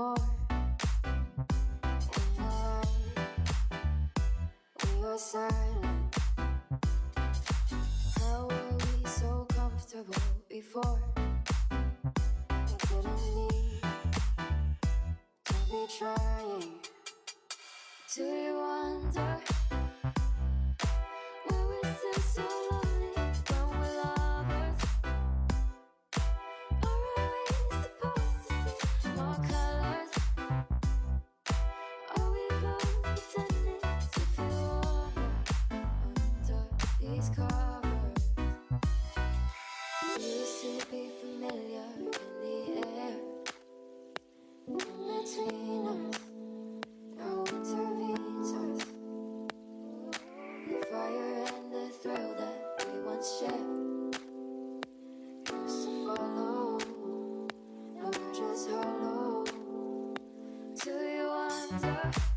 more. And then we are silent. How were we so comfortable before? matter.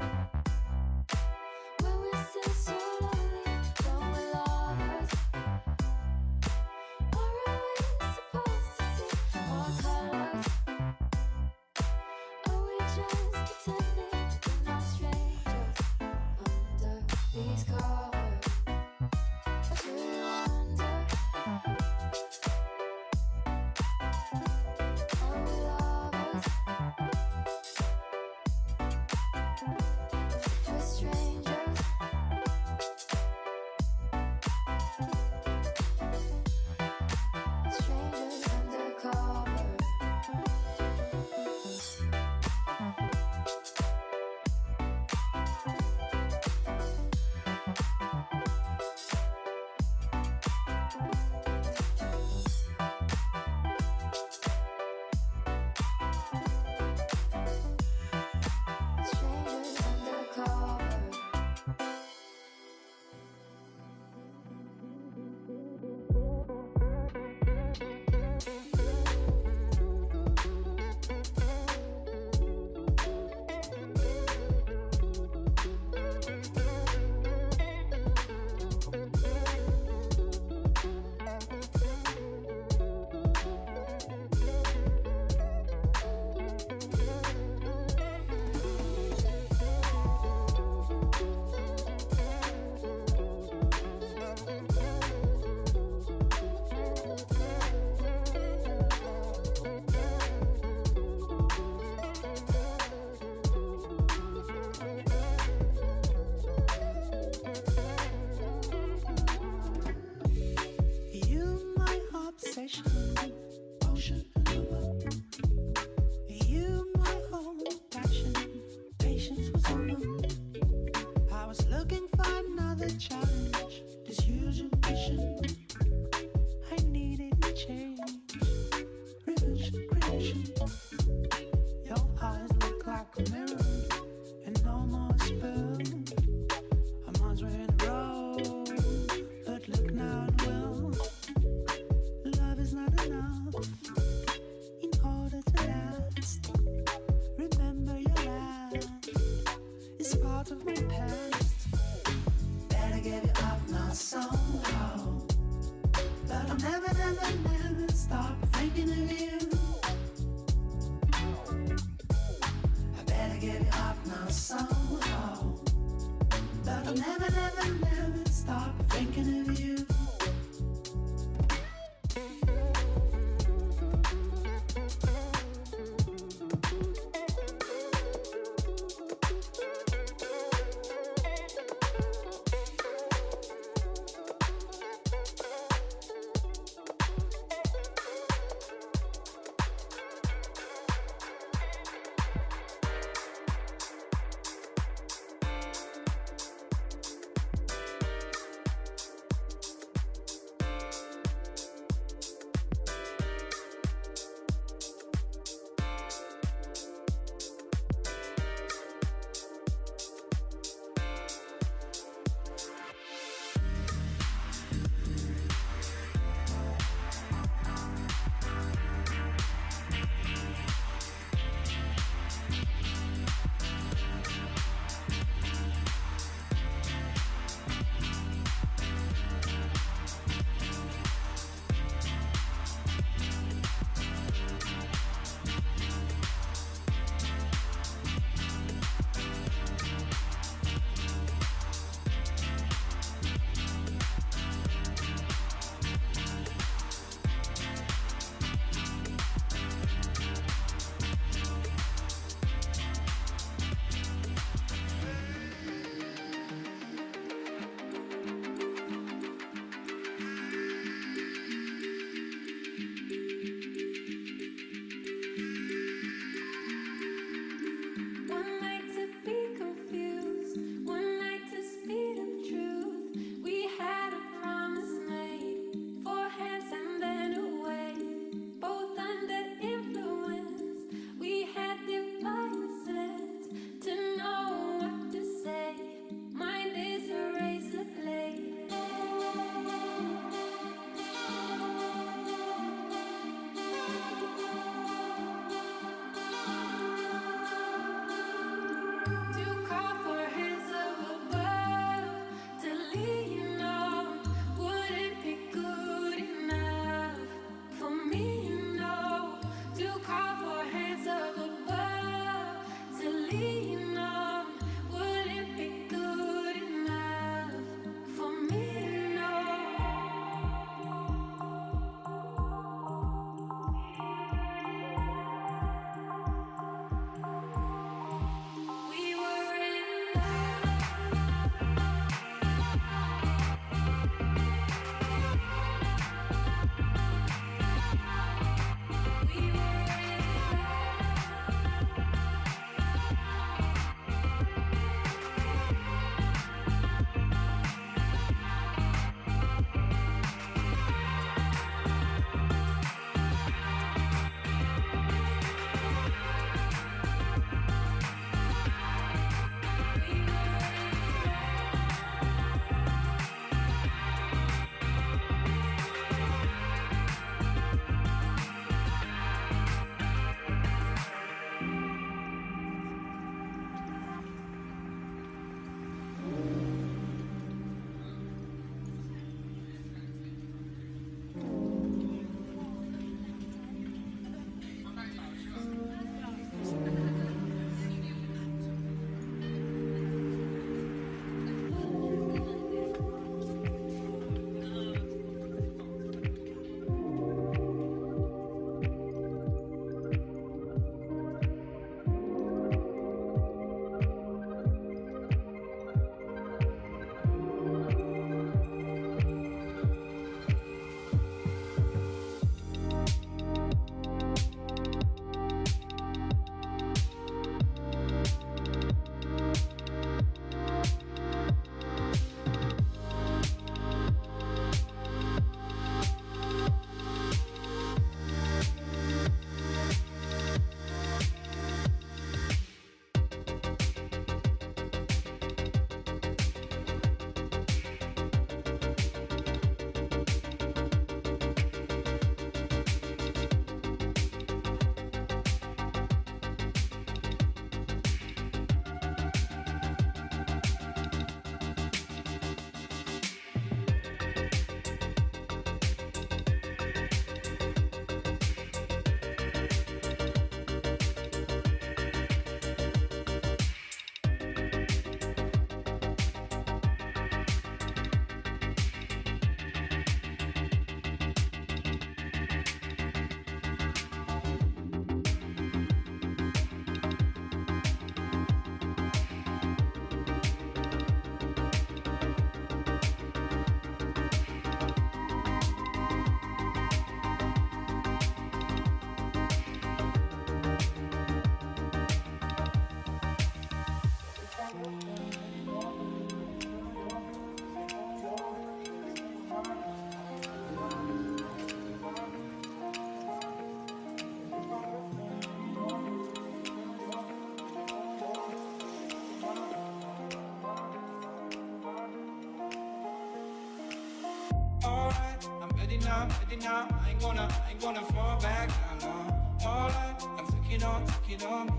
Now, ready now. I ain't gonna, I ain't gonna fall back down. No. All I, I'm taking on, take it on me,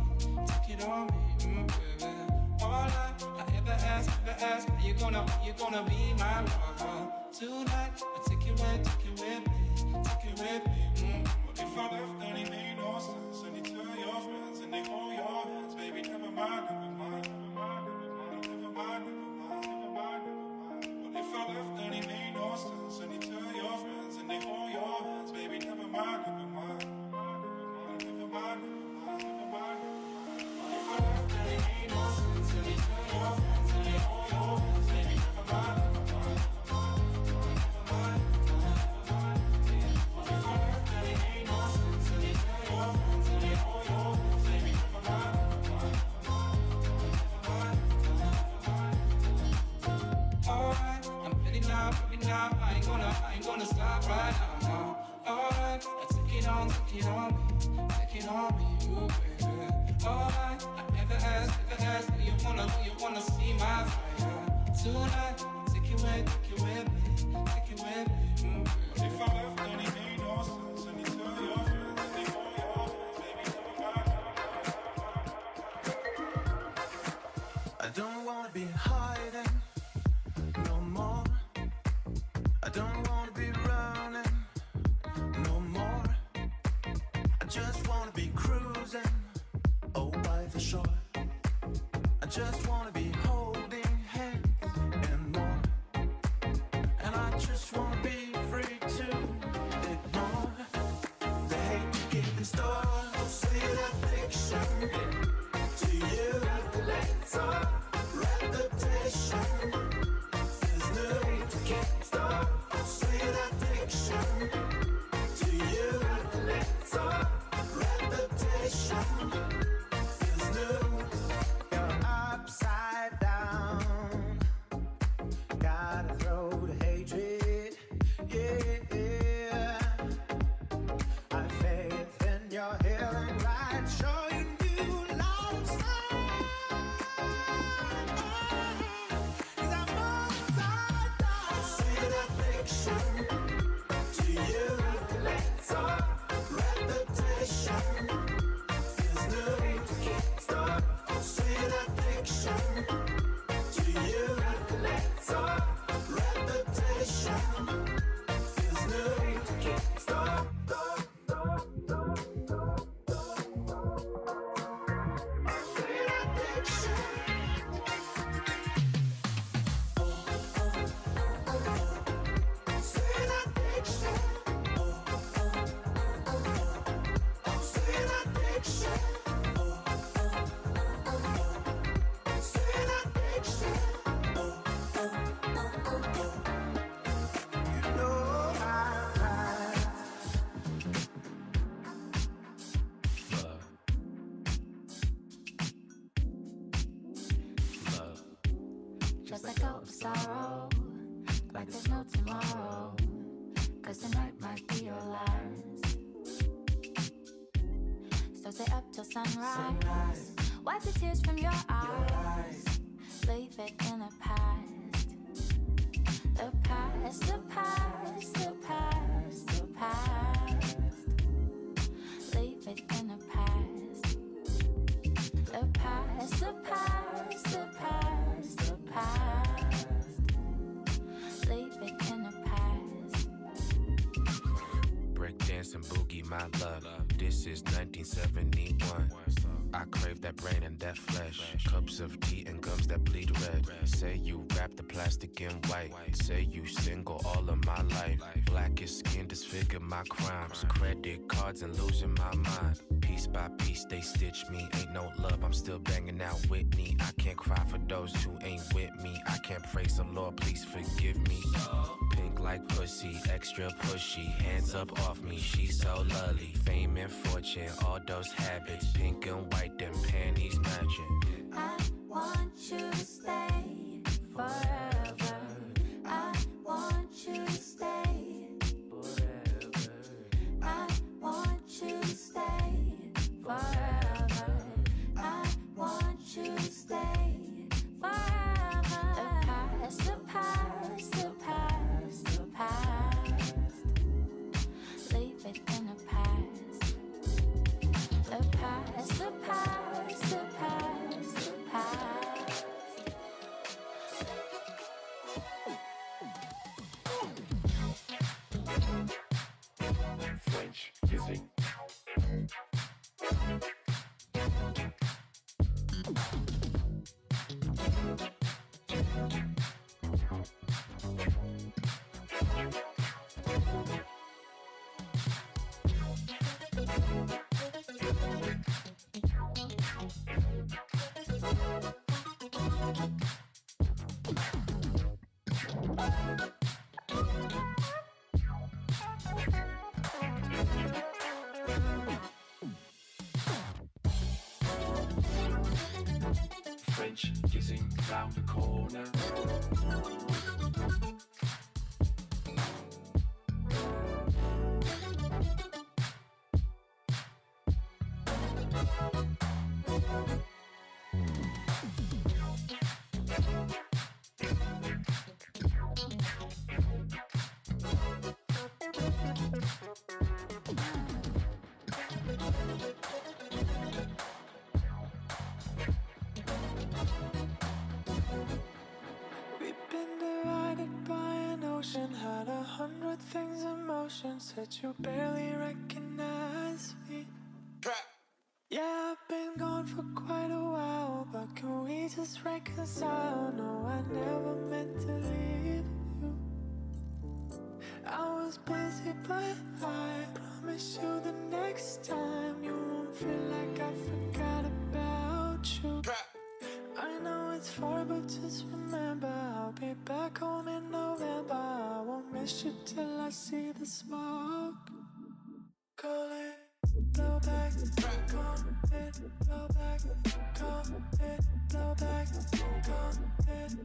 take it on me, mm, baby. All I, I ever ask, ever ask, are you gonna, are you gonna be my lover tonight? I take it with, take it with me, take it with me. Mm. If I just wanna up till sunrise. Wipe the tears from your eyes. Leave it in the past. The past, the past, the past, the past. Leave it in the past. The past, the past, the past, the past. Leave it in the past. Breakdance and boogie, my love. This is 1971. I crave that brain and that flesh. Cups of tea and gums that bleed red. Say you wrap the plastic in white. Say you single all of my life. Blackest skin disfigure my crimes. Credit cards and losing my mind. Piece by piece, they stitch me. Ain't no love, I'm still banging out Whitney. I can't cry for those who ain't with me. I can't praise the Lord, please forgive me. Pink like pussy, extra pushy. Hands up off me, she's so lovely. Fame and fortune, all those habits. Pink and white, them panties matching. I want you to stay forever. I want you to stay forever. I want you to stay forever. I want you to stay forever. The past, the past, the you hundred things in motion, said you barely recognize me. Yeah, I've been gone for quite a while, but can we just reconcile? No, I never meant to leave you. I was busy, but I promise you the next time you won't feel like I forgot about you. I know it's far, but just remember I'll be back home in November. I won't miss till I see the smoke. Call it blowback, call it blowback, call it blowback, call it blowback, call it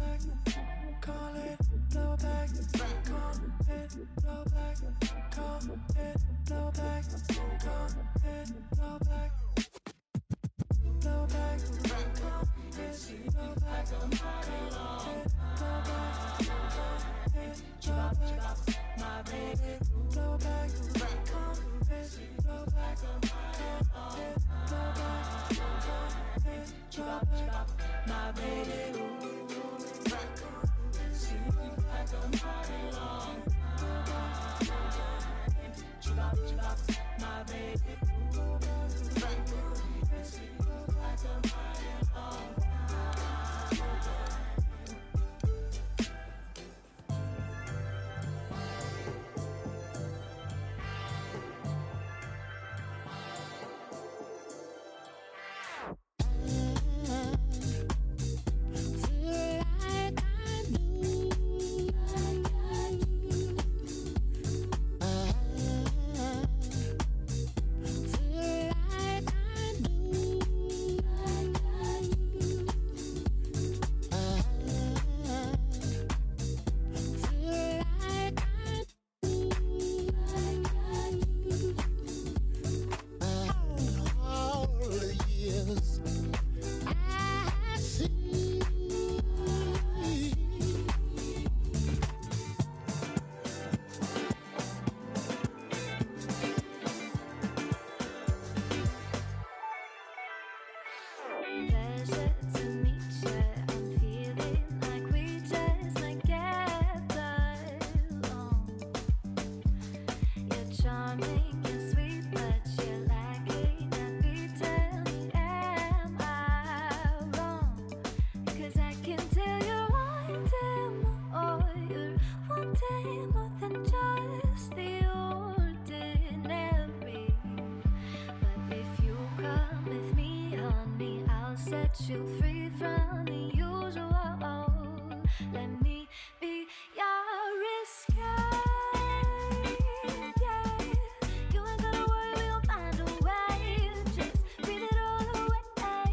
blowback, call it blowback, call it blowback, call it blowback. Blowback, call it blowback, call it blowback, call it blowback, my baby. My baby. Set you free from the usual. Let me be your escape. Yeah, you ain't gonna worry, we'll find a way. Just breathe it all away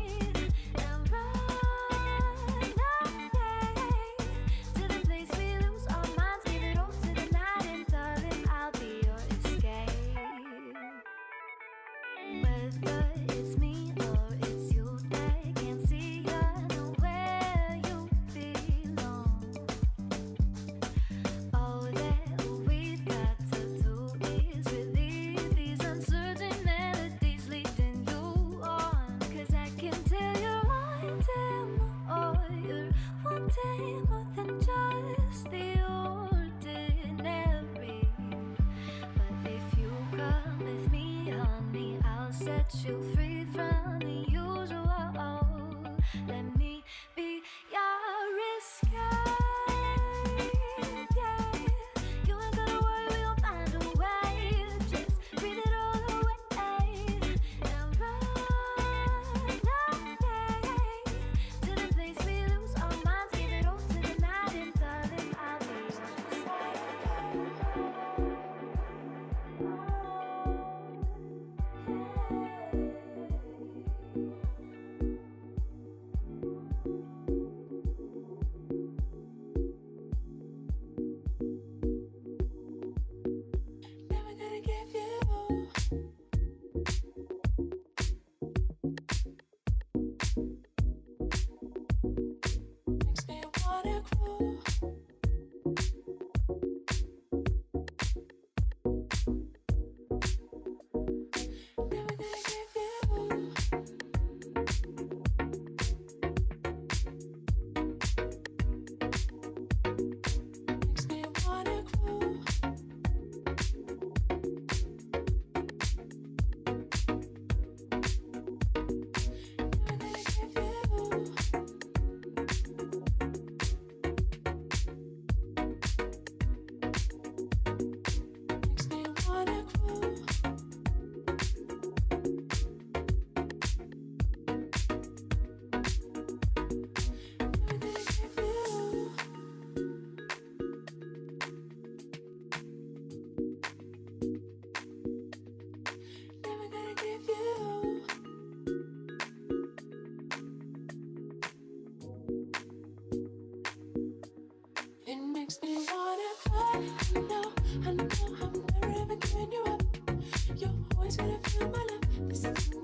and run away to the place we lose our minds. Give it to the night, darling, I'll be your escape. It's me set you free from the I know, I know, I'm never ever giving you up. You're always gonna feel my love.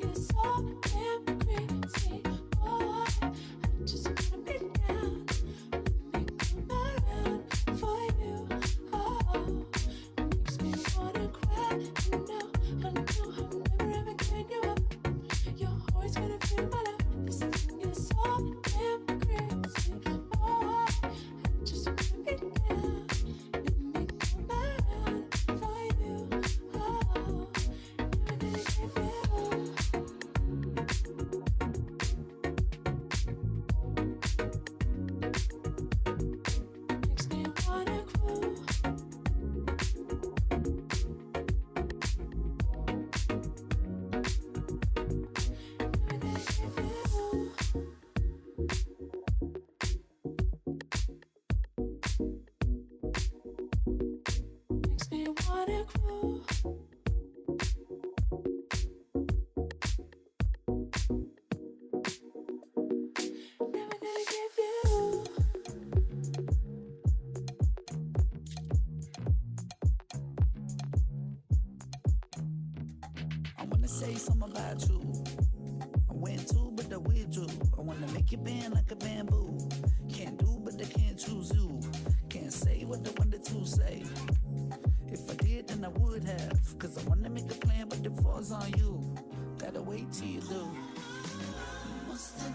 Say something about you. I went to, but I withdrew. I wanna make you bend like a bamboo. Can't do, but I can't choose you. Can't say what I wanted to say. If I did, then I would have. Cause I wanna make a plan, but it falls on you. Gotta wait till you do. What's the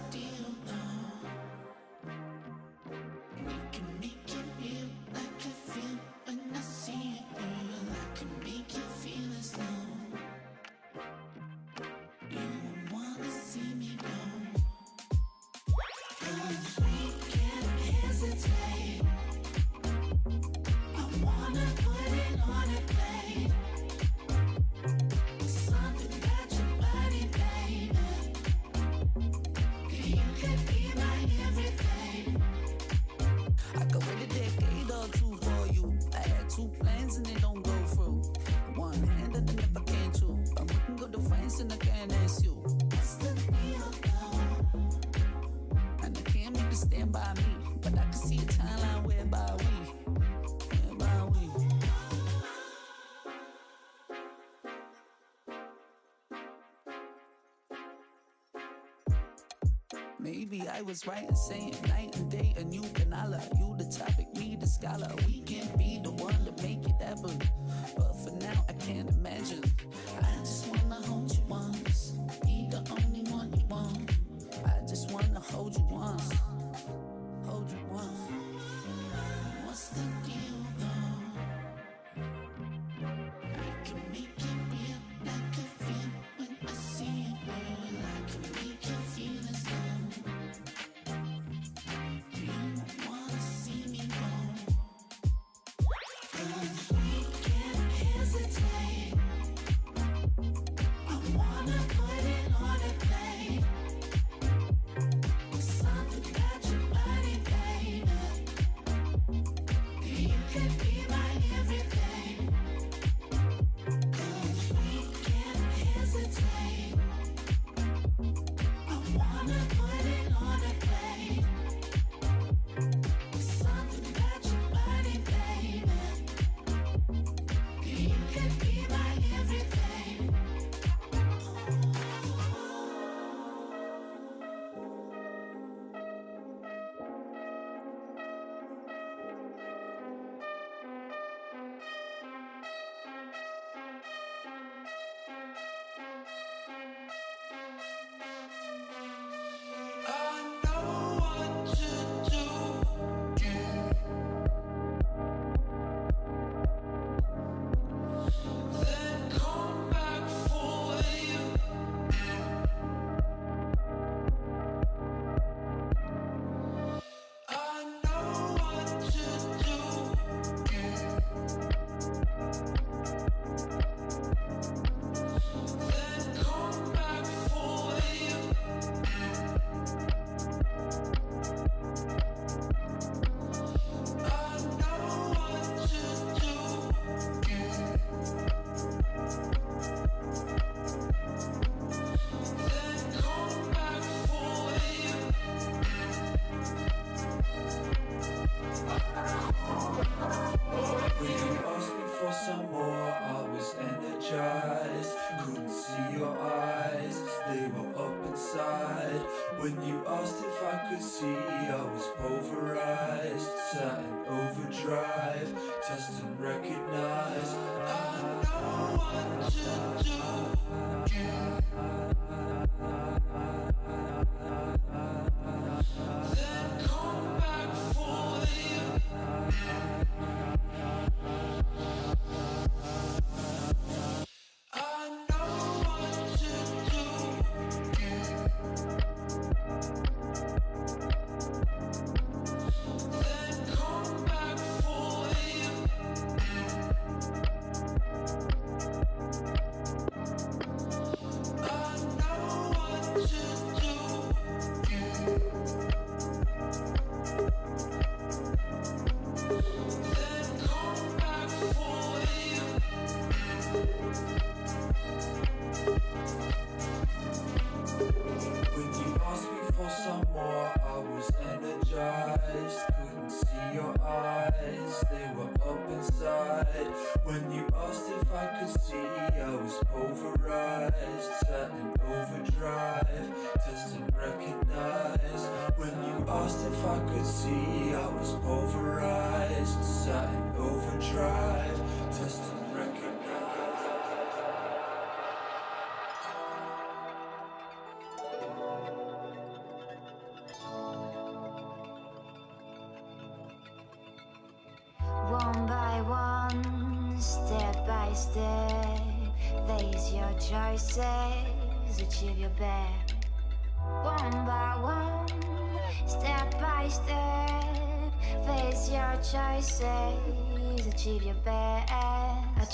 Maybe I was right in saying night and day and you and love you the topic, me the scholar. We can be the one to make it happen. But for now, I can't imagine. I just wanna hold you once, be the only Thank you.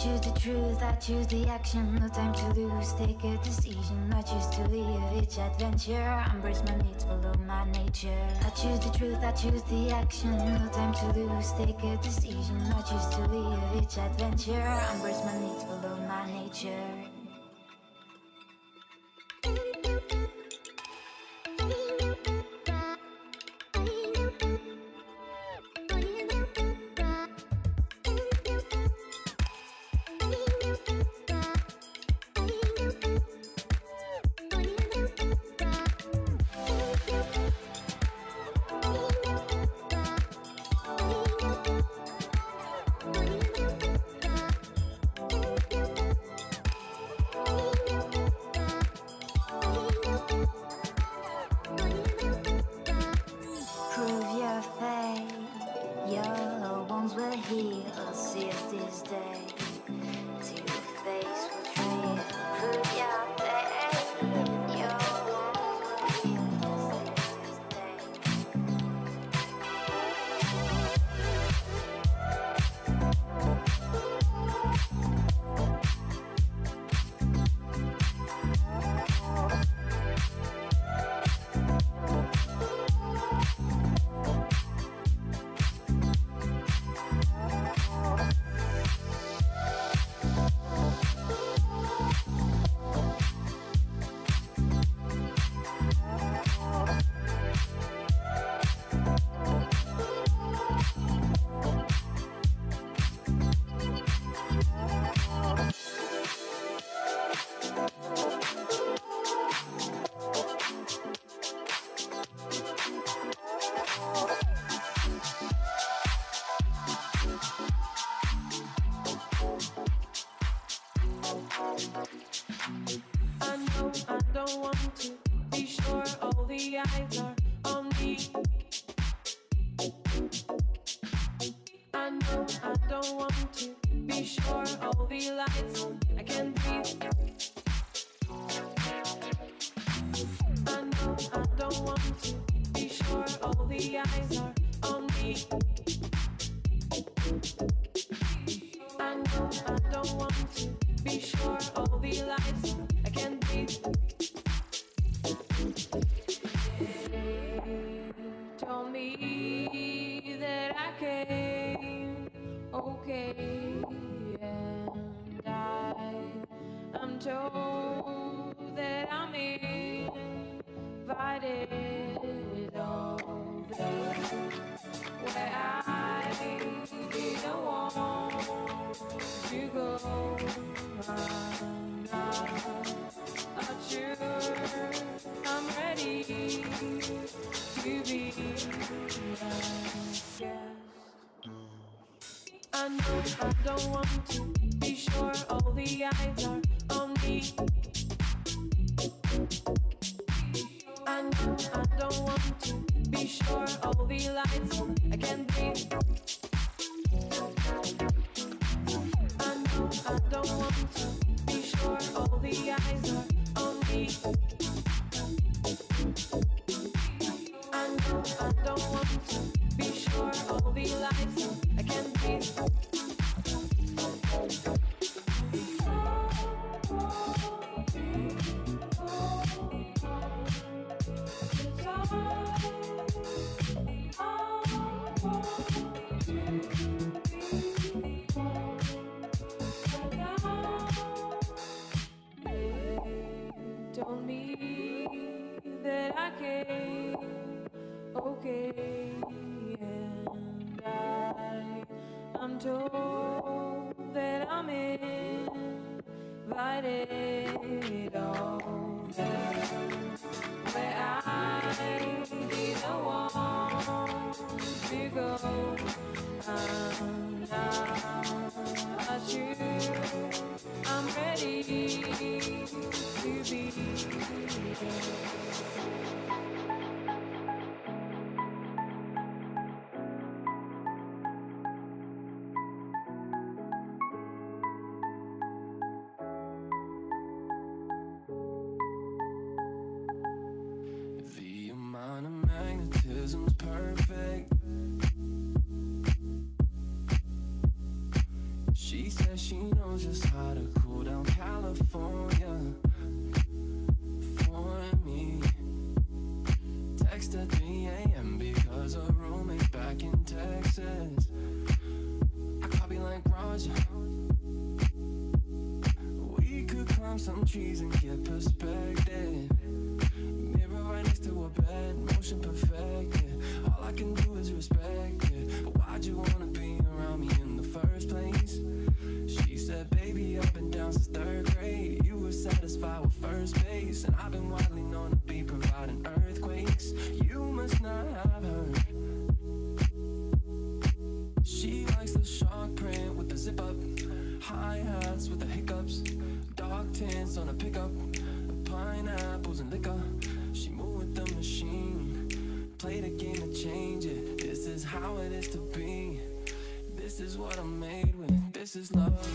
Choose the truth, I choose the action, no time to lose, take a decision. I choose to live each adventure, embrace my needs, follow my nature. I choose the truth, I choose the action, no time to lose, take a decision. I choose to live each adventure, embrace my needs, follow my nature. life. I know I don't want to be sure all the eyes are on me. I know I don't want to be sure all the lights I can breathe. I know I don't want to be sure all the eyes are on me. pants on a pickup, pineapples and liquor. She move with the machine, play the game to change it. This is how it is to be. This is what I'm made with. This is love.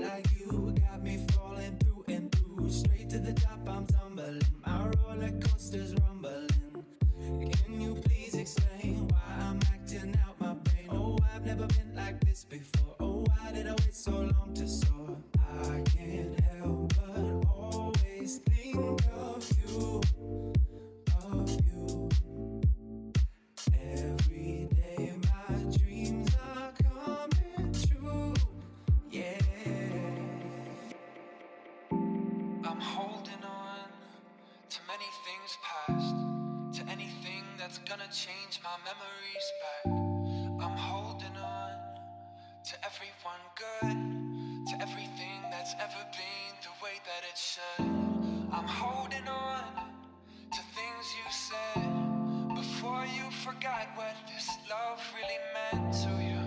like you. many things past to anything that's gonna change my memories back. I'm holding on to everyone good, to everything that's ever been the way that it should. I'm holding on to things you said before you forgot what this love really meant to you.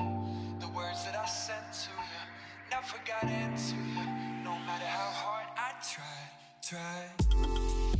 The words that I sent to you never got into you, no matter how hard I tried, tried.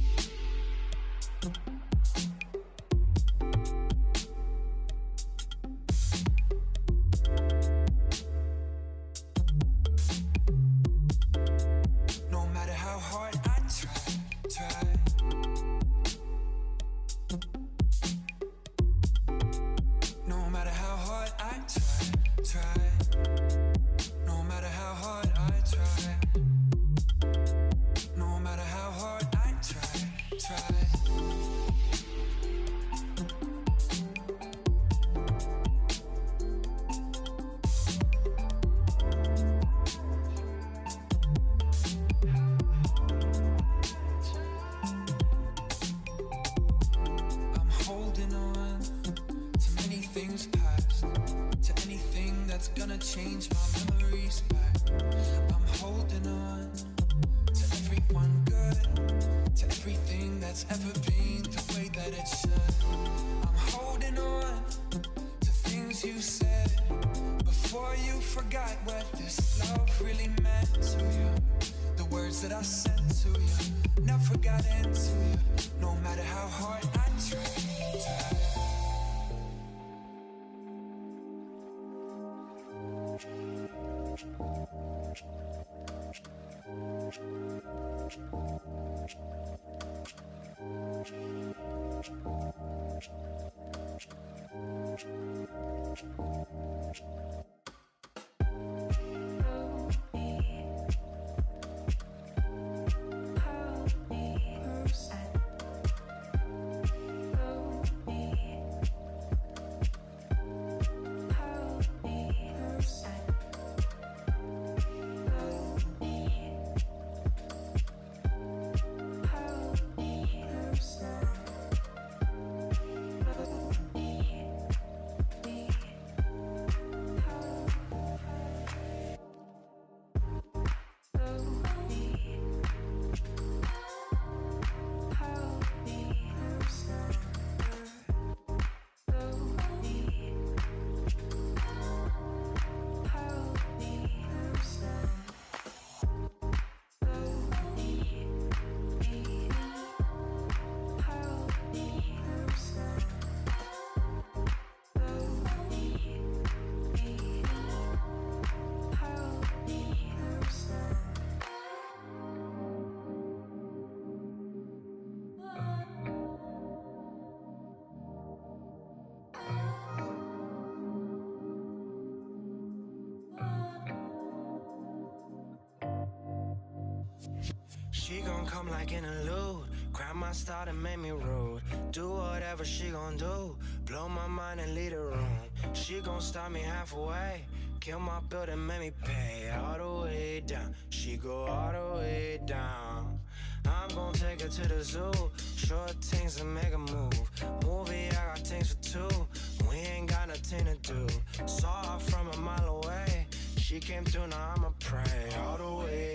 She gon' come like in a loot. Grab my style and make me rude. Do whatever she gon' do. Blow my mind and lead the room. She gon' stop me halfway. Kill my bill and make me pay all the way down. She go all the way down. I'm gon' take her to the zoo. Short things and make a move. Movie, I got things for two. We ain't got nothing to do. Saw her from a mile away. She came through, now I'ma pray all the way.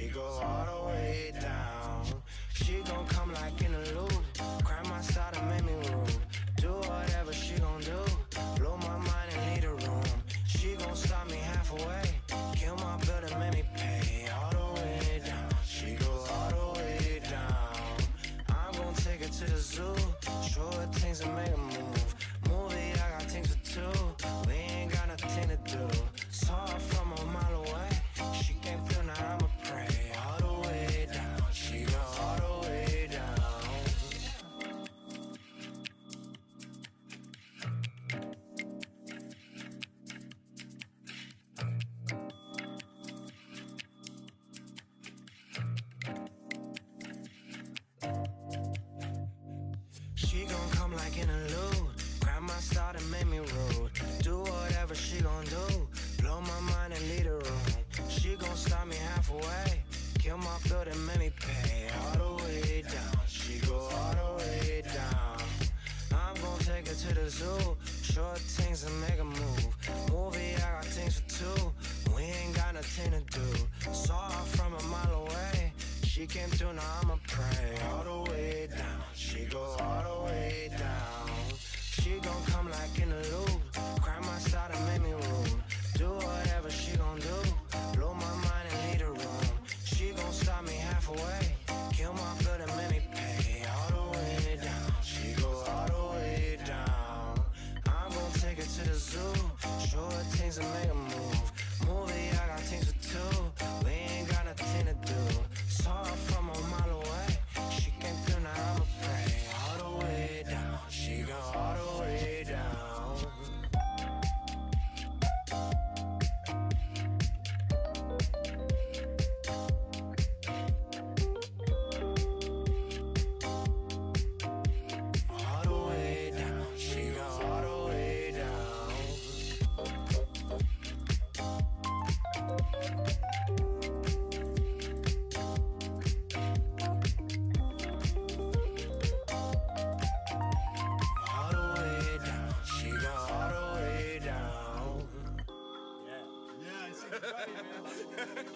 She go all the way down. She gon' come like in a me rude. Do whatever she gon' do. Blow my mind and room. She gon' stop me halfway. Kill my and make me pay all the way down. She go all the way down. I'm gon' take her to the zoo. Short things and make a move. Movie, I got things for two. We ain't got nothing to do. Saw her from a mile away. She came through, now I'ma pray all the way down. She go all the way down. Gon' come like in You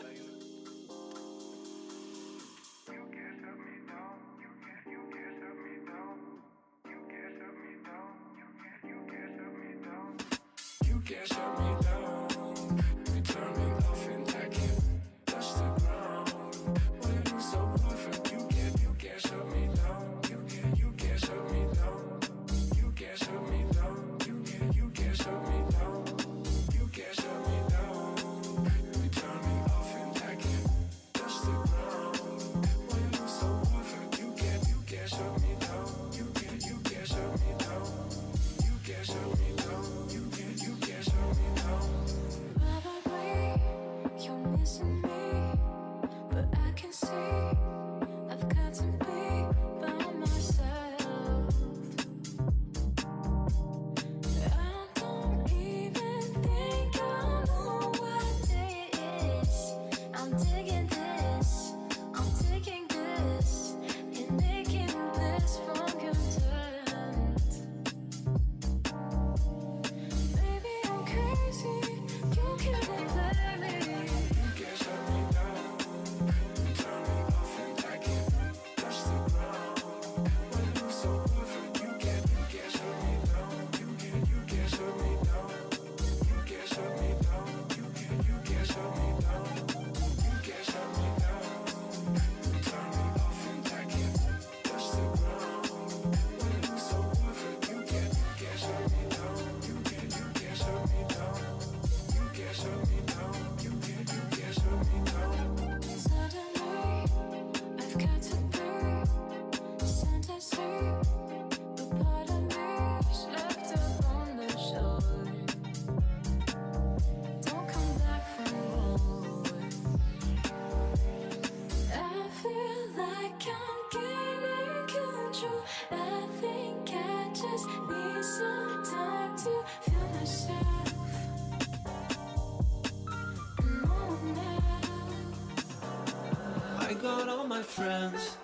friends.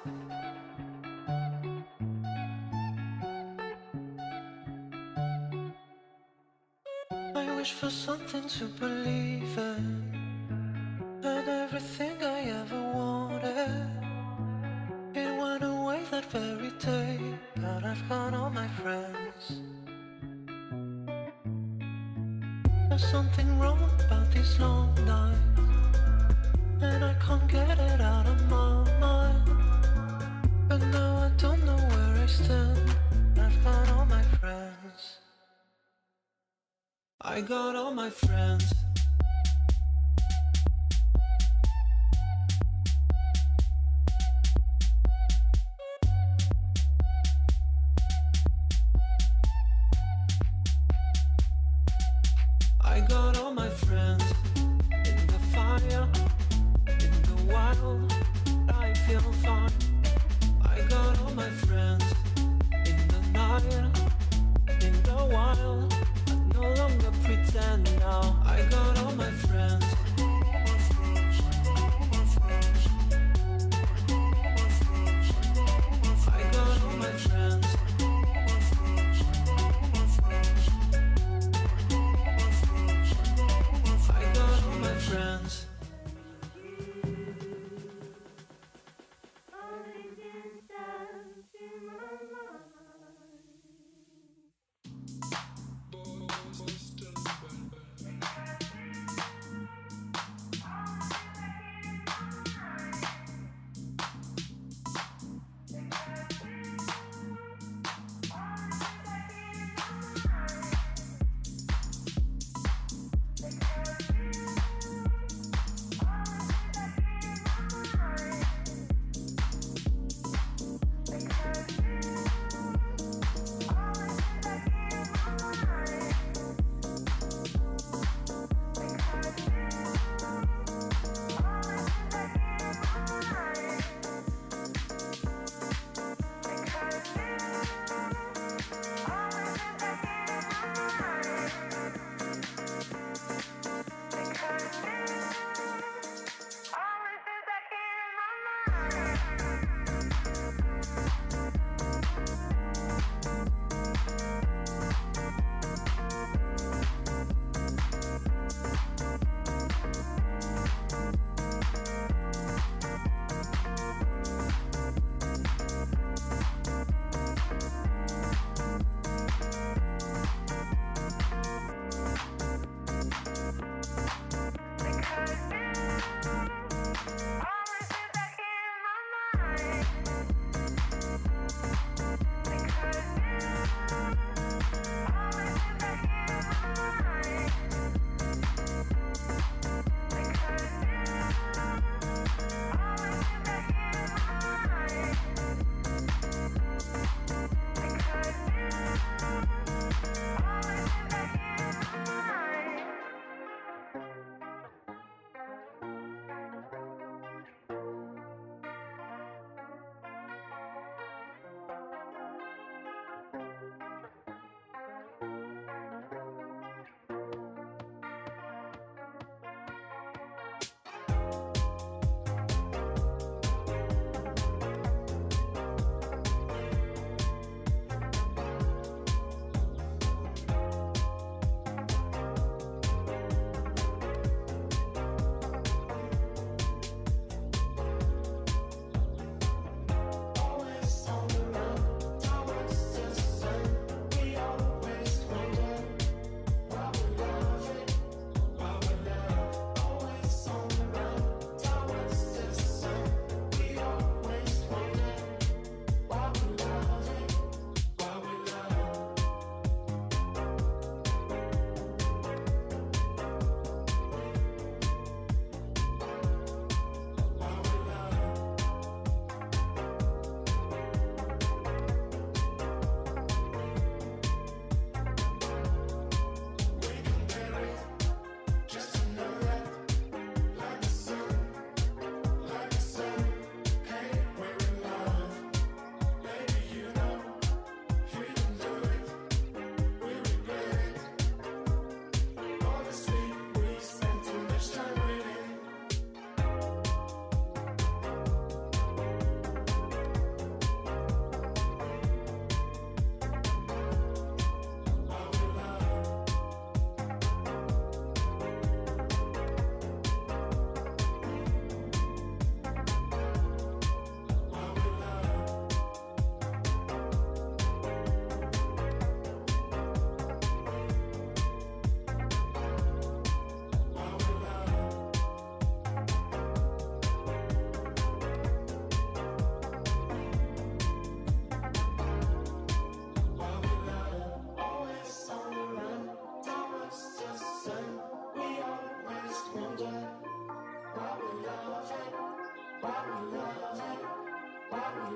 I wish for something to believe in, and everything I ever wanted. It went away that very day, but I've got all my friends. There's something wrong about these long nights, and I can't get it out where I've got all my friends. I got all my friends.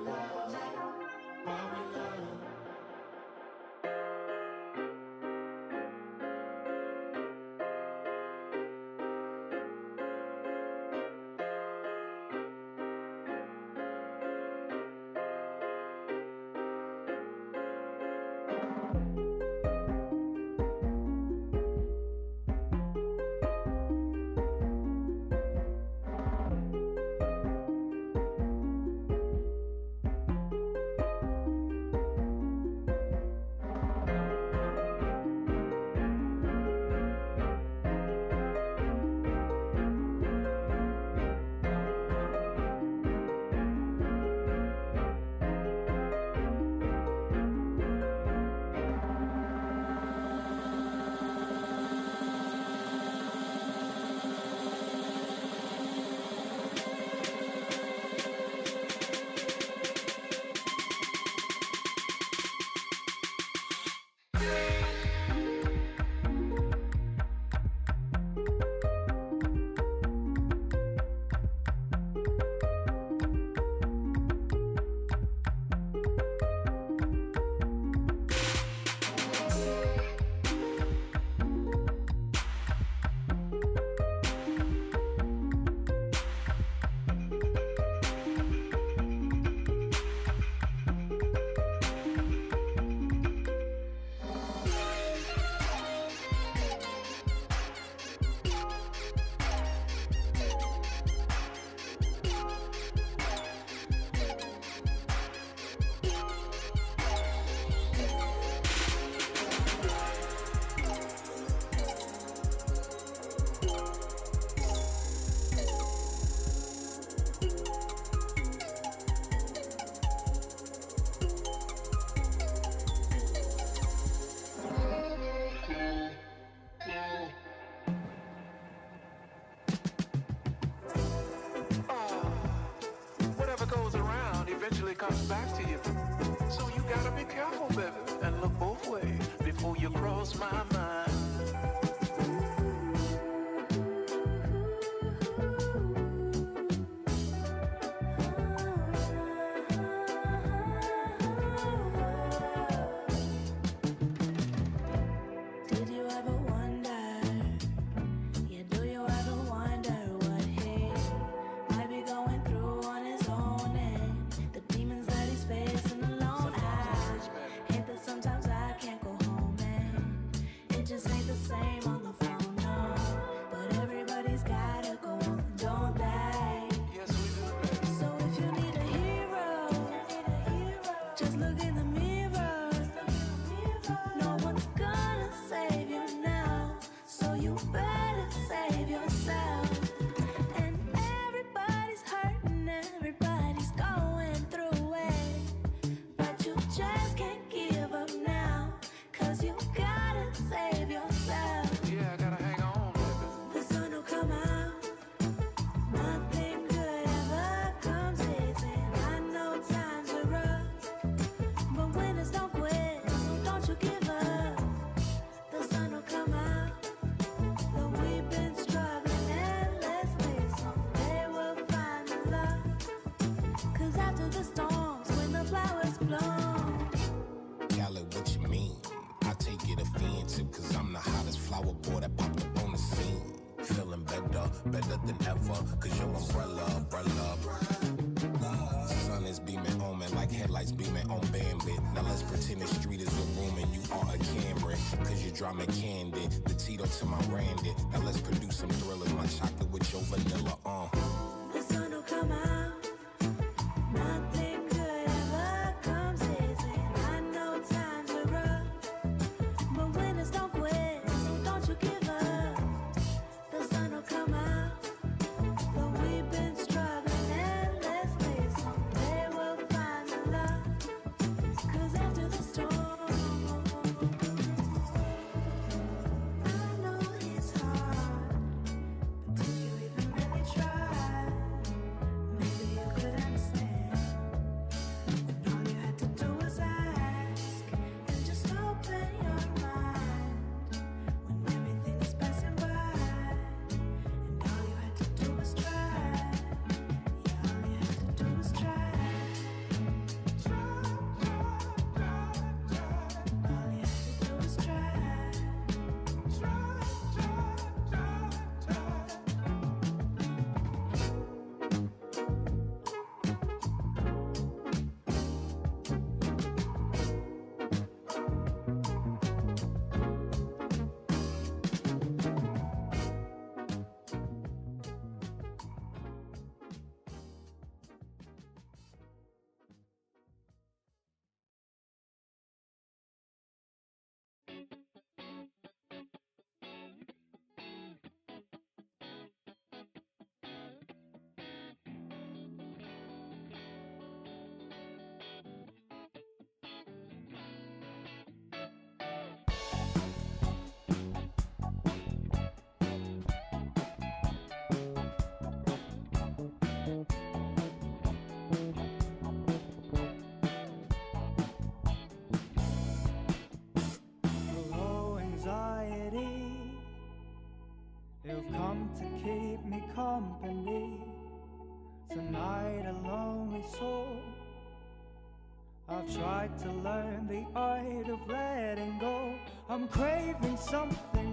love. comes back to you. So you gotta be careful, baby, and look both ways before you cross my mind. better than ever. Cause your umbrella, umbrella. Sun is beaming on me like headlights beaming on Bambi. Now let's pretend the street is a room and you are a camera. Cause you drama candid. The Tito to my Randy. You've come to keep me company. Tonight a lonely soul. I've tried to learn the art of letting go. I'm craving something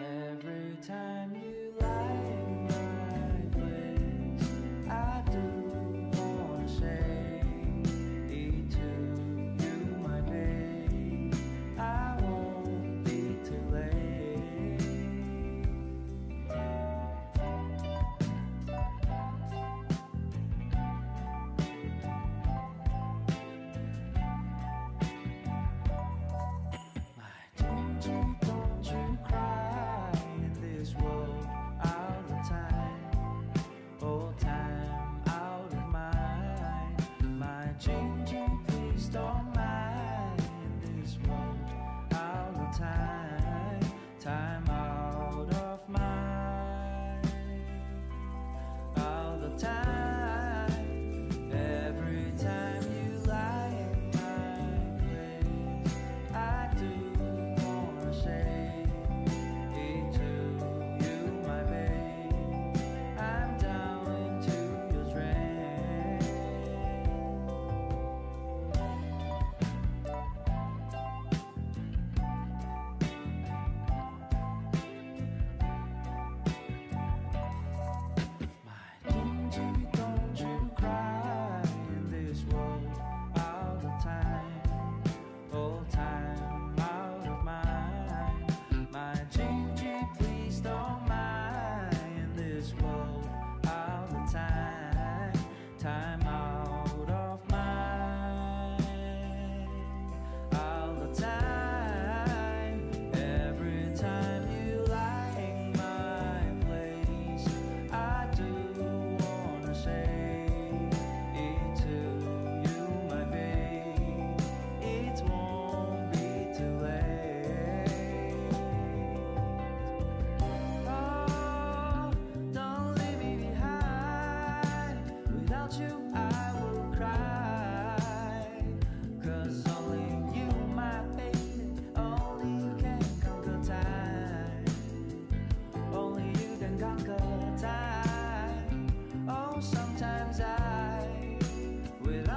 Every time you lie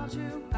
about you.